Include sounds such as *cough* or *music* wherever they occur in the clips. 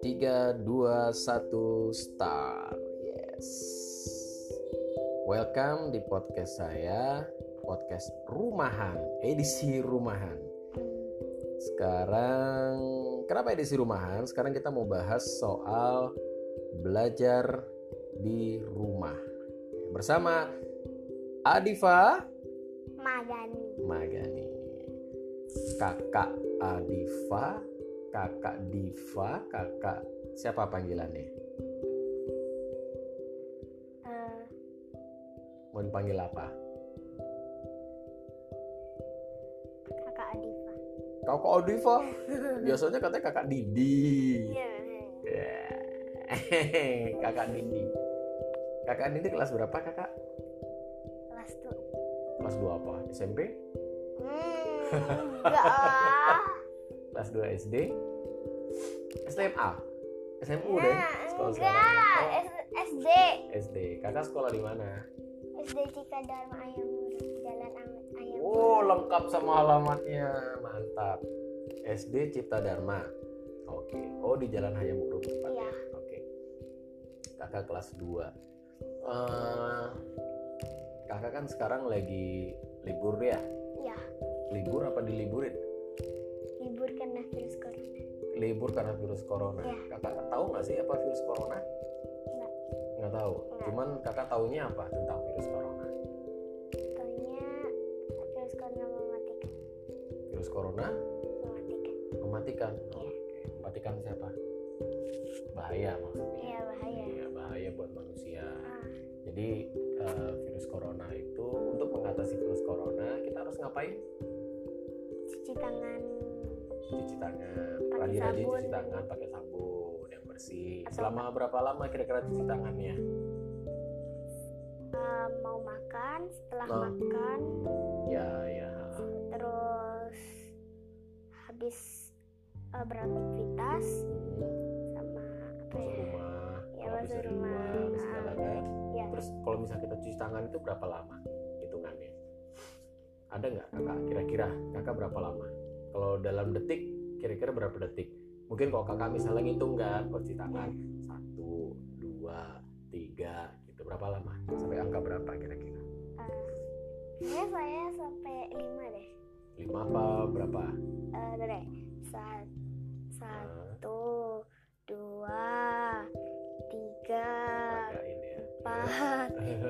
Tiga, dua, satu, start. Yes. Welcome di podcast saya, podcast Rumahan, edisi Rumahan. Sekarang, kenapa edisi Rumahan? Sekarang kita mau bahas soal belajar di rumah bersama Adifa Magani. Magani, kakak Adifa, kakak Diva, kakak siapa panggilannya? Eh, Mau dipanggil apa? kakak Adifa. Kakak Adifa. *laughs* Biasanya katanya kakak Didi. Iya. Ya. *laughs* kakak Didi. Kakak Didi kelas berapa kakak? Kelas tuh. Kelas 2 apa? SMP? Hmm, enggak. *laughs* Kelas 2 SD? SMA? SMU deh. Nah, Sekolah enggak. Oh, SD. SD. Kakak sekolah di mana? SD Cika Dharma Ayam. Jalan Am- Ayam Oh, lengkap sama alamatnya. Mantap. SD Cipta Dharma. Oke. Oh, di Jalan Hayam Muruk tepatnya. Iya. Oke. Kakak kelas 2. Eh, kakak kan sekarang lagi libur ya? Iya. Libur apa diliburin? Libur karena virus corona. Libur karena virus corona. Iya. Kakak tahu nggak sih apa virus corona? Enggak. Nggak tahu. Nggak. Cuman kakak taunya apa tentang virus corona? Taunya virus corona mematikan. Virus corona Mematikan. mematikan. Iya. Oke. Mematikan siapa? Bahaya maksudnya. Iya bahaya. Iya, bahaya buat manusia. Ah, Jadi eh, virus corona itu untuk mengatasi virus corona kita harus ngapain? cuci tangan. Cuci tangan, Pakai rajin-rajin cuci tangan pakai sabun yang bersih. Atau- Selama berapa lama kira-kira cuci tangannya? Eh, mau makan, setelah Oh. makan, Ya, ya. terus habis eh, beraktivitas sama apa ya? rumah, Ya, rumah. segala kan. Terus kalau misalnya kita cuci tangan itu berapa lama hitungannya? Ada nggak kakak? Kira-kira kakak berapa lama? Kalau dalam detik, kira-kira berapa detik? Mungkin kalau kakak misalnya ngitung kan, kalau cuci tangan satu, dua, tiga, gitu berapa lama? Sampai angka berapa kira-kira? Ya saya sampai lima deh. Lima apa berapa? Eh, deh. Sa- satu,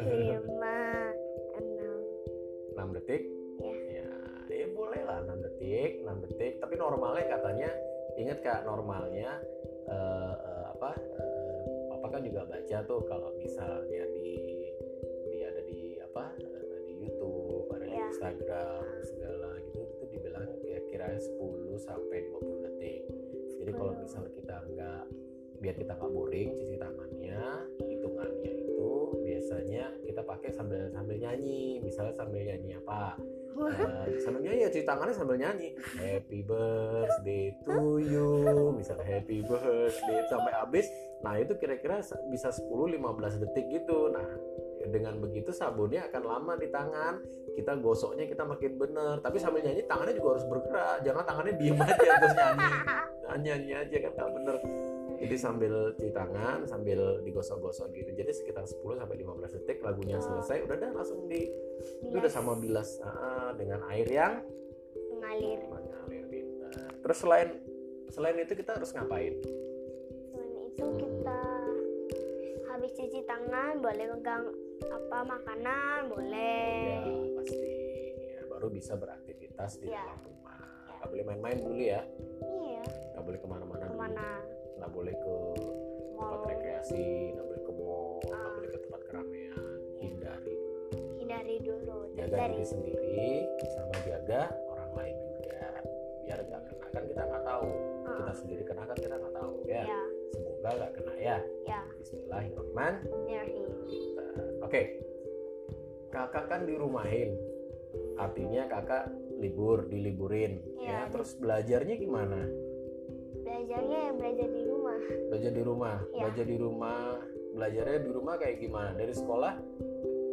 lima, enam. 6 detik? Ya. Ya, ya boleh lah 6 detik, 6 detik. Tapi normalnya katanya, ingat kak normalnya eh, eh, apa? eh, Papa kan juga baca tuh kalau misalnya di di ada di apa? eh, di YouTube, ada di Ya. Instagram segala gitu itu dibilang kira-kira 10 sampai 20 detik. Jadi kalau 10. misal kita nggak biar kita nggak boring cuci tangannya, hitungannya itu biasanya kita pakai sambil sambil nyanyi. Misalnya sambil nyanyi apa? Eh, sambil nyanyi ya cuci tangannya sambil nyanyi. Happy birthday to you. Misalnya happy birthday sampai habis. Nah itu kira-kira bisa 10-15 detik gitu. Nah dengan begitu sabunnya akan lama di tangan. Kita gosoknya kita makin bener. Tapi sambil nyanyi tangannya juga harus bergerak. Jangan tangannya diem aja terus nyanyi. *laughs* Nah, nyanyi aja kan bener jadi sambil cuci tangan sambil digosok-gosok gitu jadi sekitar 10 sampai 15 detik lagunya Oh. selesai udah dah langsung di itu udah Bilas sama bilas ah, dengan air yang mengalir. mengalir pintar. Terus selain selain itu kita harus ngapain? Selain itu kita habis cuci tangan boleh pegang apa makanan boleh. Ya pasti. Ya, baru bisa beraktivitas di Ya. dalam rumah. Gak boleh main-main dulu ya. Iya. Gak boleh ke mana-mana dulu. Ke mana? Gak boleh ke tempat rekreasi. Gak boleh ke mall. Gak Ah. boleh ke tempat keramaian. Hindari. hindari dulu Jaga dari diri sendiri sama jaga orang lain juga. Biar gak kena kan kita nggak tahu. Ah, Kita sendiri kena kan kita nggak tahu ya. ya Semoga gak kena ya. ya Bismillahirrahmanirrahim. Oke, kakak kan dirumahin, artinya kakak libur, diliburin, ya. Iya. Terus belajarnya gimana? Belajarnya ya belajar di rumah Belajar di rumah, Iya. belajar di rumah, belajarnya di rumah kayak gimana? Dari sekolah?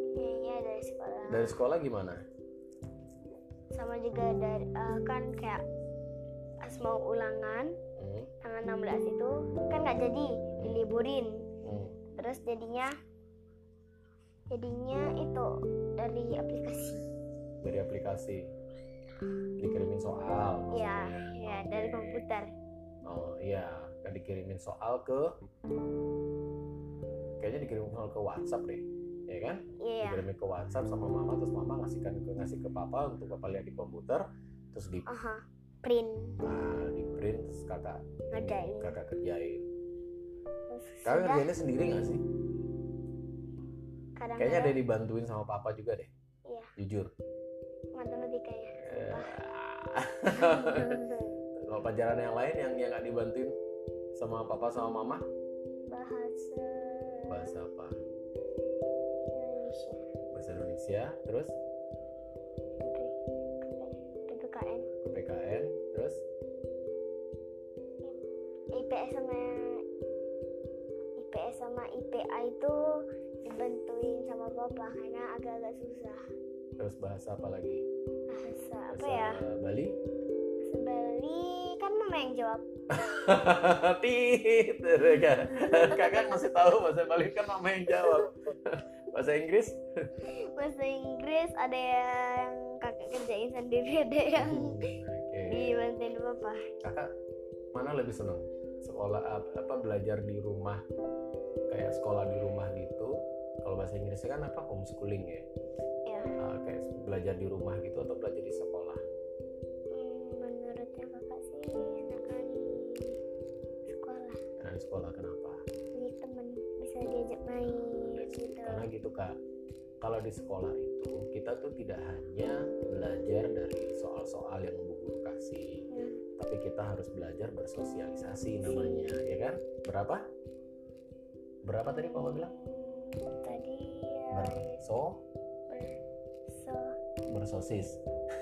kayaknya dari sekolah Dari sekolah gimana? sama juga dari eh, kan kayak pas mau ulangan Hmm, tanggal 16 itu kan nggak jadi diliburin hmm. terus jadinya jadinya itu dari aplikasi dari aplikasi dikirimin soal ya maksudnya. ya dari komputer oh iya. Kan dikirimin soal ke kayaknya dikirimin soal ke WhatsApp deh ya kan? Iya. Dikirimin ke WhatsApp sama mama terus mama ngasihkan ke ngasih ke papa untuk papa lihat di komputer terus di aha print. Nah, di print terus kakak Ngerjain. kakak kerjain. Kakak kerjanya sendiri nggak sih? Kadang kayaknya ada yang dibantuin sama papa juga deh. Iya. jujur. Matematikanya *laughs* kalau pelajaran yang lain yang yang nggak dibantuin sama papa sama mama? Bahasa bahasa apa? Indonesia. Bahasa Indonesia terus? PPKN PPKN terus? IPS sama IPS sama IPA itu dibantuin sama papa karena agak-agak susah. Terus bahasa apa lagi? Bahasa apa bahasa ya? Bali? Bahasa Bali kan mama yang jawab? *laughs* Tit kakak ngasih tahu bahasa Bali kan mama yang jawab. *laughs* Bahasa Inggris? Bahasa Inggris ada yang kakak kerjain sendiri ada yang oke. dibantuin papa. Kakak mana lebih seneng sekolah ap- apa belajar di rumah? Kayak sekolah di rumah gitu? Kalau bahasa Inggrisnya kan apa? Homeschooling ya? Ya Ah, kayak belajar di rumah gitu atau belajar di sekolah sekolah kenapa? Punya temen bisa diajak main gitu. Karena gitu kak. Kalau di sekolah itu kita tuh tidak hanya belajar dari soal-soal yang bu guru kasih Hmm. tapi kita harus belajar bersosialisasi namanya ya kan? Berapa? Berapa tadi papa bilang? Tadi ya, berso? So bersosis.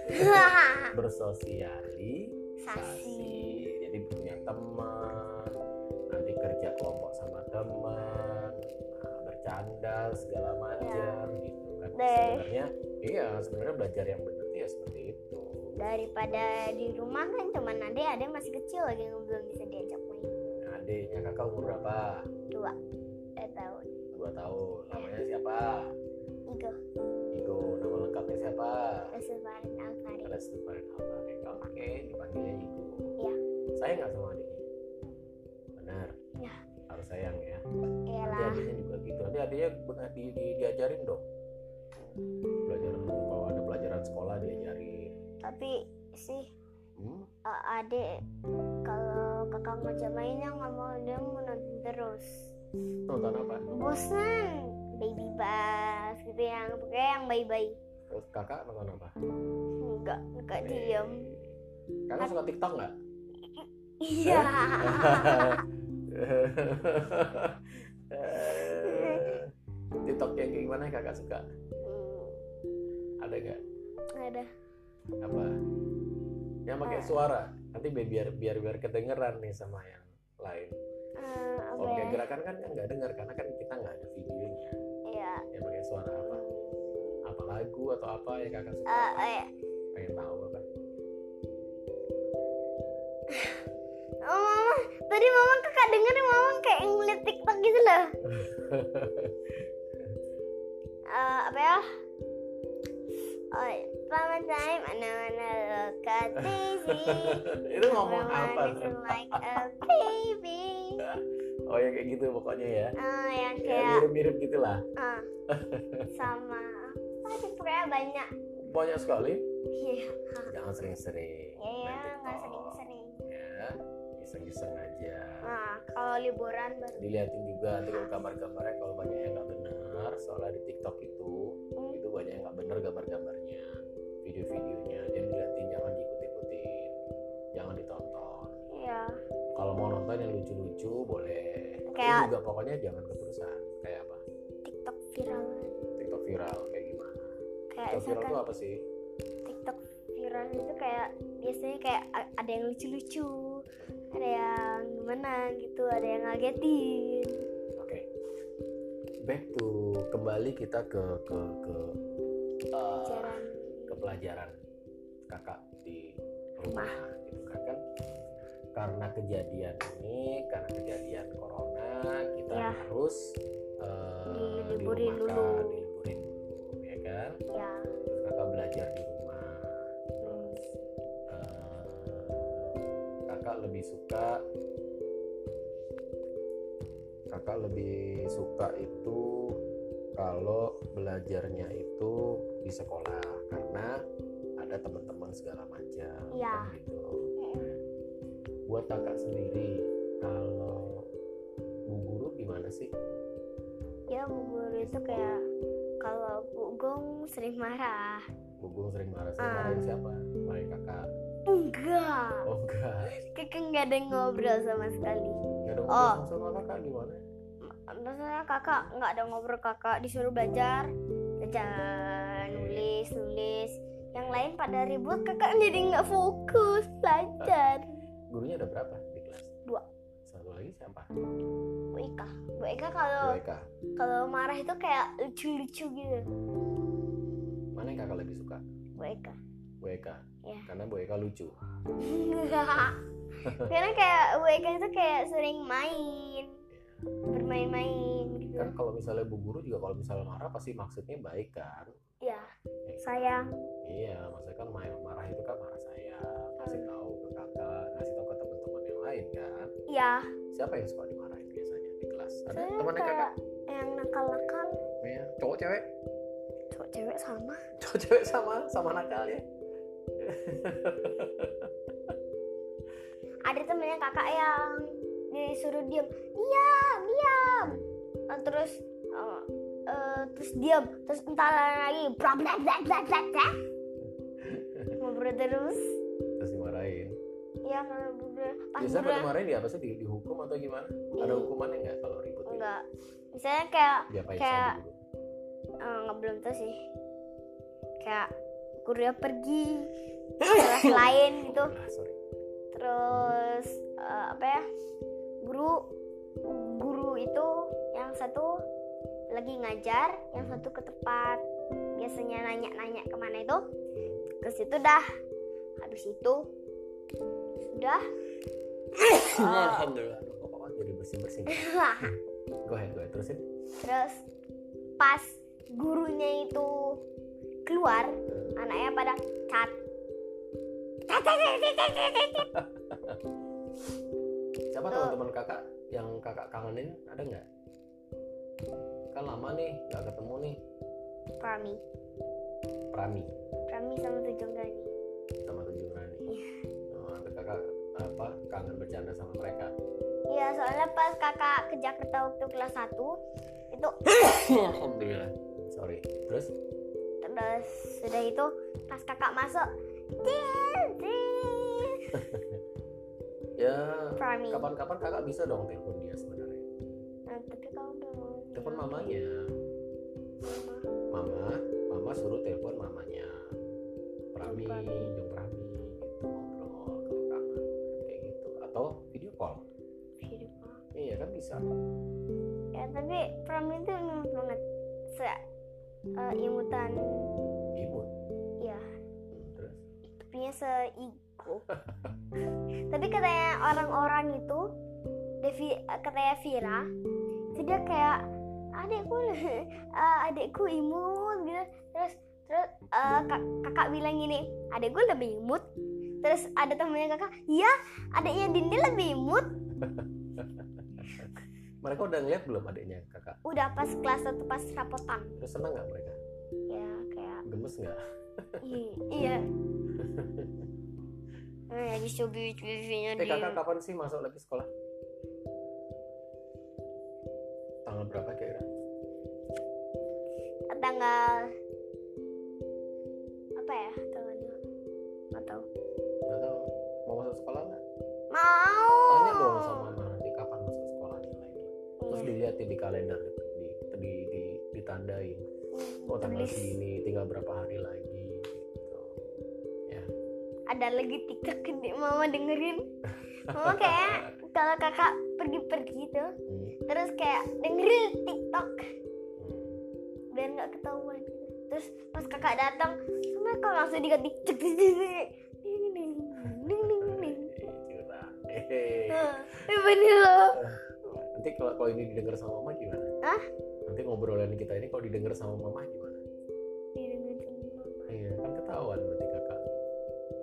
*laughs* Bersosialisasi. Sasi. jadi punya teman kelompok sama teman nah, bercanda segala macam gitu kan. Deh. sebenarnya iya sebenarnya belajar yang benar tuh ya seperti itu. Daripada di rumah kan cuman ada yang masih kecil lagi yang belum bisa diajak main. Nah, adiknya kakak umur berapa? Dua dua tahun. Dua tahun. Namanya siapa? Igo. Igo. Nama lengkapnya siapa? Reservarin Alkarin Lestari Altarik oke dipanggilnya Igo. Iya. sayang nggak sama adiknya benar di, di- diajarin dong. Pelajaran kalau ada pelajaran sekolah diajarin. Tapi sih hmm? uh, adik kalau kakak ngajak mainnya nggak mau dia mau nonton terus. Nonton apa? Bosan baby bass gitu yang pokoknya yang bayi-bayi. Terus kakak nonton apa? Enggak enggak diem. Kakak suka TikTok nggak? Iya *laughs* *laughs* kakak suka? Hmm, ada nggak? Ada. Apa? Yang pakai Eh. suara? Nanti bi- biar biar biar kedengeran nih sama yang lain. Eh, apa kalau ya kayak gerakan kan nggak dengar karena kan kita nggak ada videonya. Iya. Yang pakai suara apa? Apa lagu atau apa yang kakak suka? Eh, eh, pengen tahu apa? *laughs* Oh mama. Tadi mama kakak denger mama kayak ngeliat tiktok gitu loh *laughs* Eh, apa ya? Oh, selamat time mana mana look at *laughs* itu ngomong apa? like a baby oh ya kayak gitu pokoknya ya. Ah, yang ya kayak mirip-mirip gitulah. Ah, *laughs* sama tadi pokoknya banyak. Banyak sekali. Iya. Jangan sering-sering. Ya ya main nggak sering-sering. Ya iseng-iseng aja. Nah kalau liburan baru dilihatin juga nanti kalau gambar-gambarnya kalau banyak yang nggak benar soalnya di TikTok itu Hmm. itu banyak yang nggak benar gambar-gambarnya video-videonya jadi dilihatin jangan diikut-ikutin jangan ditonton. Iya. Kalau mau nonton yang lucu-lucu boleh. Tapi Kayak- juga pokoknya jangan keterusan. Kayak apa? Tiktok viral. TikTok viral kayak gimana? Kayak TikTok viral itu apa sih? Tiktok viral itu kayak biasanya kayak ada yang lucu-lucu ada yang gimana gitu ada yang ngagetin. Oke. Back to kembali kita ke ke ke uh, ke pelajaran kakak di rumah gitu kan kan? Karena kejadian ini karena kejadian corona kita Ya. harus eh, Diliburin dulu. diliburin dulu ya kan? Ya terus kakak belajar di rumah kakak lebih suka kakak lebih suka itu kalau belajarnya itu di sekolah karena ada teman-teman segala macam Iya. kan gitu buat kakak sendiri kalau bu guru gimana sih? Ya bu guru itu kayak kalau bu gong sering marah. Bu guru sering marah. Sering Ah. marahin siapa? Marahin kakak enggak. Oh enggak. Kakak nggak ada ngobrol sama sekali. Nggak ada Oh. sama kakak gimana? Maksudnya kakak nggak ada ngobrol kakak disuruh belajar. Belajar nulis nulis. Yang lain pada ribut kakak jadi nggak fokus belajar. Gurunya ada berapa di kelas? Dua. satu lagi siapa? Bu Ika. Bu Ika kalau Bu Eka kalau marah itu kayak lucu-lucu gitu. Mana yang kakak lebih suka? Bu Ika Bu Eka Iya. karena Bu Eka lucu. Enggak. *laughs* Karena kayak Bu Eka itu kayak sering main bermain-main gitu. Kan kalau misalnya bu guru juga kalau misalnya marah pasti maksudnya baik kan? Ya Ya, sayang. Iya maksudnya kan main marah itu kan marah saya kasih tahu ke kakak ngasih tahu ke teman-teman yang lain kan? Ya siapa yang suka dimarahin biasanya di kelas? Ada temannya kakak? yang nakal-nakal. Iya. cowok cewek? Cowok cewek sama. Cowok cewek sama sama nakal ya ada temennya kakak yang disuruh diam diam diam. Nah, terus eh, eh, terus diam. Terus entar lagi brak brak brak ngobrol terus. Terus dimarahin. Ya kalau ngobrol. Pas biasanya dimarahin dia apa sih? Di, dihukum atau gimana? Ada Di- hukumannya nggak kalau ribut gitu? enggak. Misalnya kayak diapain Kayak- eh, nggak belum tahu sih. Kayak gurunya pergi. *laughs* Ke kelas lain gitu. Ah, terus eh, apa ya guru guru itu yang satu lagi ngajar yang satu ke tempat biasanya nanya-nanya ke mana itu. Ke situ dah. Habis itu sudah. *laughs* Eh, Alhamdulillah. Kok jadi bersih bersih *laughs* go ahead. Terusin terus pas gurunya itu keluar anaknya pada cat. Cat cat cat cat cat cat, cat. siapa teman-teman kakak yang kakak kangenin ada nggak? Kan lama nih nggak ketemu nih. Prami. Prami. Prami sama Tujung Gani sama Tujuh Rani Iya. oh, ada kakak apa kangen bercanda sama mereka? Iya soalnya pas kakak ke Jakarta waktu kelas 1 itu *coughs* Alhamdulillah. Sorry. Terus terus sudah itu pas kakak masuk *laughs* ya kapan-kapan kakak bisa dong telepon dia sebenarnya. Nah, tapi kalau udah mau telepon mamanya. Mama. mama mama suruh telepon mamanya. Prami. Jong Prami gitu ngobrol kalau kangen kayak gitu. Atau video call. Video call. iya kan bisa. Ya tapi Prami itu imut banget. Se eh, imutan imut ya Hmm, terus? Punya seigo *laughs* tapi katanya orang-orang itu Devi katanya Vira itu dia kayak adekku *laughs* eh, adekku imut gitu. Terus terus eh, kak- kakak bilang gini adekku lebih imut. Terus ada temennya kakak iya adeknya Dindi lebih imut *laughs* mereka udah ngeliat belum adiknya kakak? Udah pas kelas satu pas rapotan. Terus seneng nggak mereka? Ya kayak gemes nggak? Iya. Eh, lagi cobi-cobinya eh kakak kapan sih masuk lagi sekolah? Tanggal berapa kira? Tanggal apa ya Iya. dilihat di kalender di, di, di, ditandain oh tanggal Tulis. segini tinggal berapa hari lagi gitu ada lagi tiktok mama dengerin mama kayak *laughs* kalau kakak pergi-pergi tuh Hmm, terus kayak dengerin tiktok hmm. biar nggak ketahuan gitu. terus pas kakak datang sama Assalamualaikum langsung diganti cek Hehe. *laughs* *laughs* Nah, Bener loh. Nanti kalau kalau ini didengar sama mama gimana? Hah? nanti ngobrolan kita ini kalau didengar sama mama gimana? Didengar sama mama. iya kan ketahuan berarti kakak.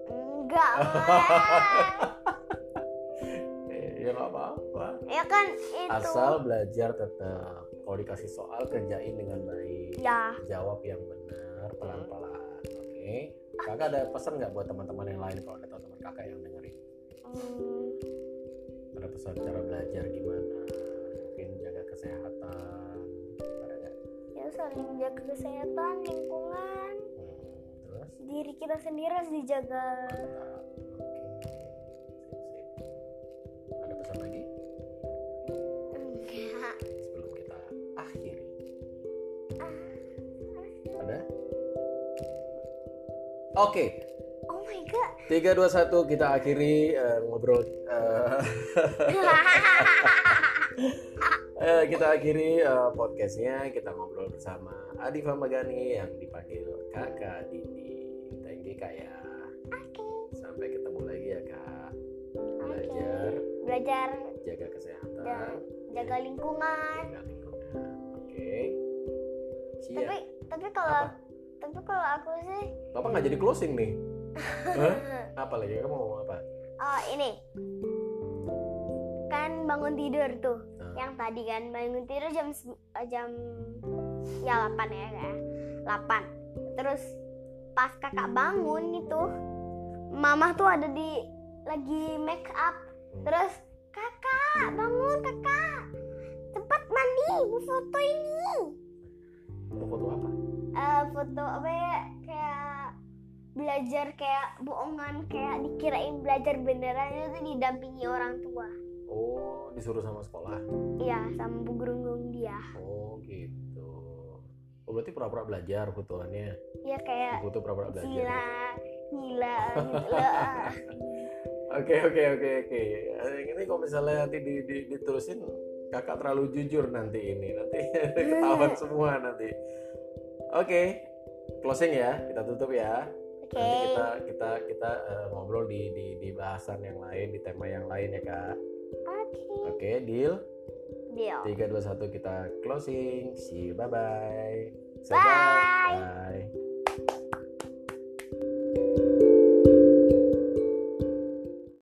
Enggak *laughs* ya nggak apa-apa. Ya kan itu. asal belajar tetap. Kalau dikasih soal kerjain dengan baik. Ya. jawab yang benar pelan-pelan oke? Kakak ada pesan nggak buat teman-teman yang lain kalau ada teman-teman kakak yang dengerin? Hmm, ada pesan cara belajar gimana mungkin jaga kesehatan. Ya saling jaga kesehatan lingkungan. Hmm, terus? Diri kita sendiri harus dijaga. Mantap oke. Ada pesan lagi? Enggak. Sebelum kita akhiri. Ah, ada? Oke. Oh my god. Tiga dua satu kita akhiri eh, ngobrol eh, *laughs* eh, kita akhiri eh, podcastnya. Kita ngobrol bersama Adi Famagani yang dipanggil kakak Dini. Thank you kak ya. Oke. Sampai ketemu lagi ya kak. Belajar. Belajar. Jaga kesehatan. Dan jaga lingkungan. Jaga lingkungan. Oke. Siap. Tapi tapi kalau Apa? tapi kalau aku sih bapak nggak jadi closing nih? *laughs* Hah? apa lagi? Kamu mau apa? Oh ini. Kan bangun tidur tuh. Yang tadi kan bangun tidur jam eh, jam ya 8 ya kan 8 terus pas kakak bangun itu mama tuh ada di lagi make up. Terus kakak bangun kakak. Cepat mandi foto ini. Foto apa? Eh, foto apa ya kayak belajar kayak bohongan kayak dikirain belajar beneran itu didampingi orang tua oh disuruh sama sekolah iya sama bu guru dia oh gitu oh berarti pura-pura belajar fotoannya ya kayak foto pura-pura belajar gila gila loh. *laughs* Oke oke oke oke. Ini kalau misalnya nanti di, di, diterusin kakak terlalu jujur nanti ini nanti *laughs* ketahuan *laughs* semua nanti. Oke closing ya kita tutup ya. oke Nanti kita kita kita eh, ngobrol di, di di bahasan yang lain di tema yang lain ya kak. Oke Oke deal. deal Tiga dua satu kita closing. See you bye bye. Bye. bye.